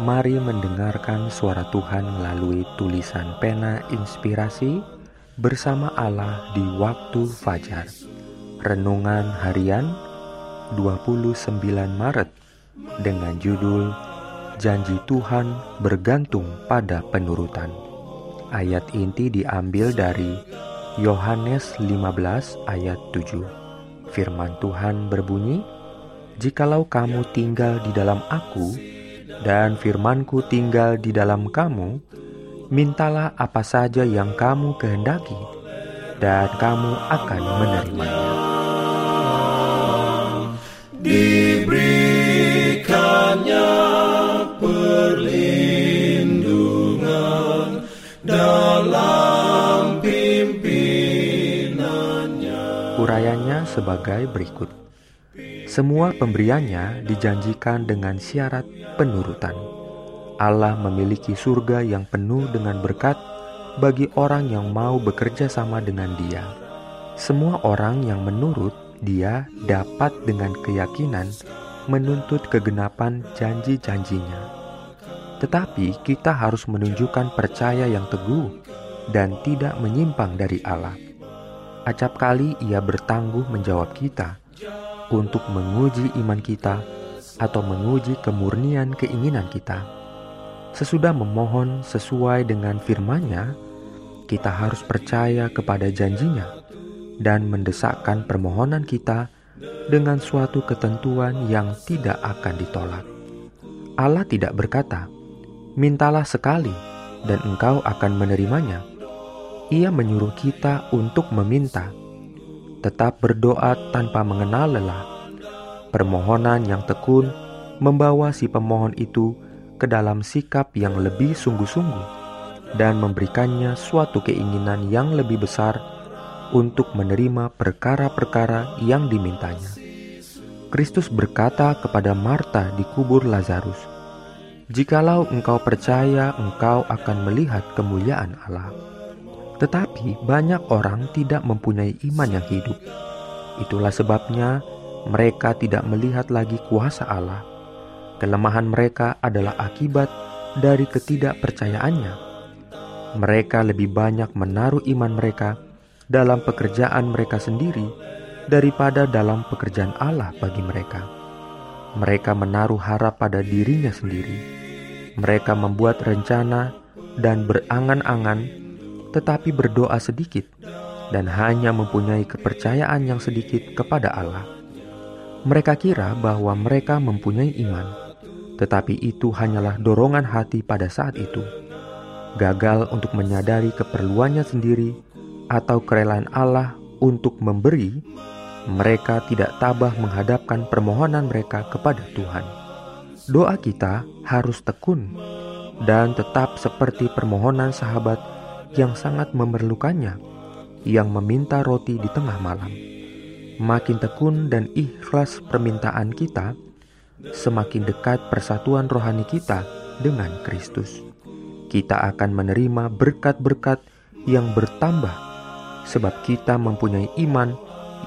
Mari mendengarkan suara Tuhan melalui tulisan pena inspirasi bersama Allah di waktu fajar. Renungan harian 29 Maret dengan judul Janji Tuhan bergantung pada penurutan. Ayat inti diambil dari Yohanes 15 ayat 7. Firman Tuhan berbunyi, "Jikalau kamu tinggal di dalam Aku, dan firmanku tinggal di dalam kamu, mintalah apa saja yang kamu kehendaki, dan kamu akan menerimanya. Diberikannya perlindungan dalam pimpinannya. Urayanya sebagai berikut. Semua pemberiannya dijanjikan dengan syarat penurutan. Allah memiliki surga yang penuh dengan berkat bagi orang yang mau bekerja sama dengan Dia. Semua orang yang menurut Dia dapat dengan keyakinan menuntut kegenapan janji-janjinya. Tetapi kita harus menunjukkan percaya yang teguh dan tidak menyimpang dari Allah. Acap kali ia bertangguh menjawab kita, untuk menguji iman kita atau menguji kemurnian keinginan kita. Sesudah memohon sesuai dengan firman-Nya, kita harus percaya kepada janjinya dan mendesakkan permohonan kita dengan suatu ketentuan yang tidak akan ditolak. Allah tidak berkata, "Mintalah sekali dan engkau akan menerimanya." Ia menyuruh kita untuk meminta tetap berdoa tanpa mengenal lelah. Permohonan yang tekun membawa si pemohon itu ke dalam sikap yang lebih sungguh-sungguh dan memberikannya suatu keinginan yang lebih besar untuk menerima perkara-perkara yang dimintanya. Kristus berkata kepada Marta di kubur Lazarus, "Jikalau engkau percaya, engkau akan melihat kemuliaan Allah." Tetapi banyak orang tidak mempunyai iman yang hidup. Itulah sebabnya mereka tidak melihat lagi kuasa Allah. Kelemahan mereka adalah akibat dari ketidakpercayaannya. Mereka lebih banyak menaruh iman mereka dalam pekerjaan mereka sendiri daripada dalam pekerjaan Allah bagi mereka. Mereka menaruh harap pada dirinya sendiri. Mereka membuat rencana dan berangan-angan tetapi berdoa sedikit dan hanya mempunyai kepercayaan yang sedikit kepada Allah. Mereka kira bahwa mereka mempunyai iman, tetapi itu hanyalah dorongan hati pada saat itu. Gagal untuk menyadari keperluannya sendiri atau kerelaan Allah untuk memberi, mereka tidak tabah menghadapkan permohonan mereka kepada Tuhan. Doa kita harus tekun dan tetap seperti permohonan sahabat yang sangat memerlukannya, yang meminta roti di tengah malam. Makin tekun dan ikhlas permintaan kita, semakin dekat persatuan rohani kita dengan Kristus. Kita akan menerima berkat-berkat yang bertambah, sebab kita mempunyai iman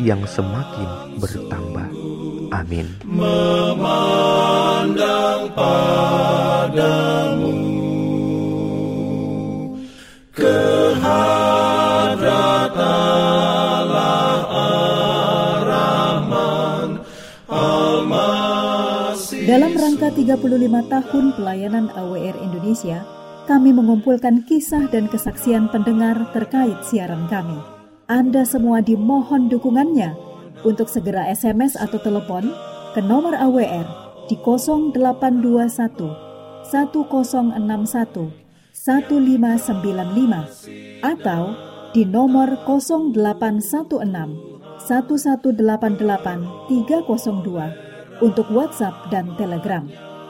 yang semakin bertambah. Amin. Memandang padamu Dalam rangka 35 tahun pelayanan AWR Indonesia, kami mengumpulkan kisah dan kesaksian pendengar terkait siaran kami. Anda semua dimohon dukungannya untuk segera SMS atau telepon ke nomor AWR di 0821 1061 1595 atau di nomor 0816 1188 302 untuk WhatsApp dan Telegram.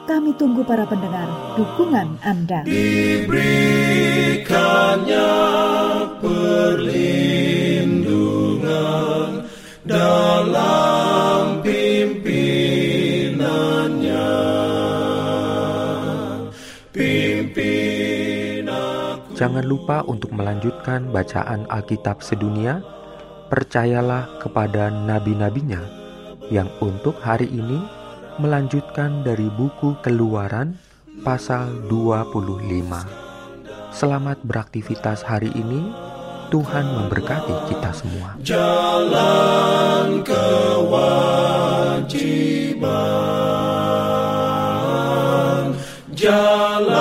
Kami tunggu para pendengar dukungan Anda. Diberikannya perlindungan dalam pimpinannya. Pimpin aku. Jangan lupa untuk melanjutkan bacaan Alkitab sedunia. Percayalah kepada nabi-nabinya yang untuk hari ini melanjutkan dari buku Keluaran pasal 25. Selamat beraktivitas hari ini. Tuhan memberkati kita semua. Jalan kewajiban. Jalan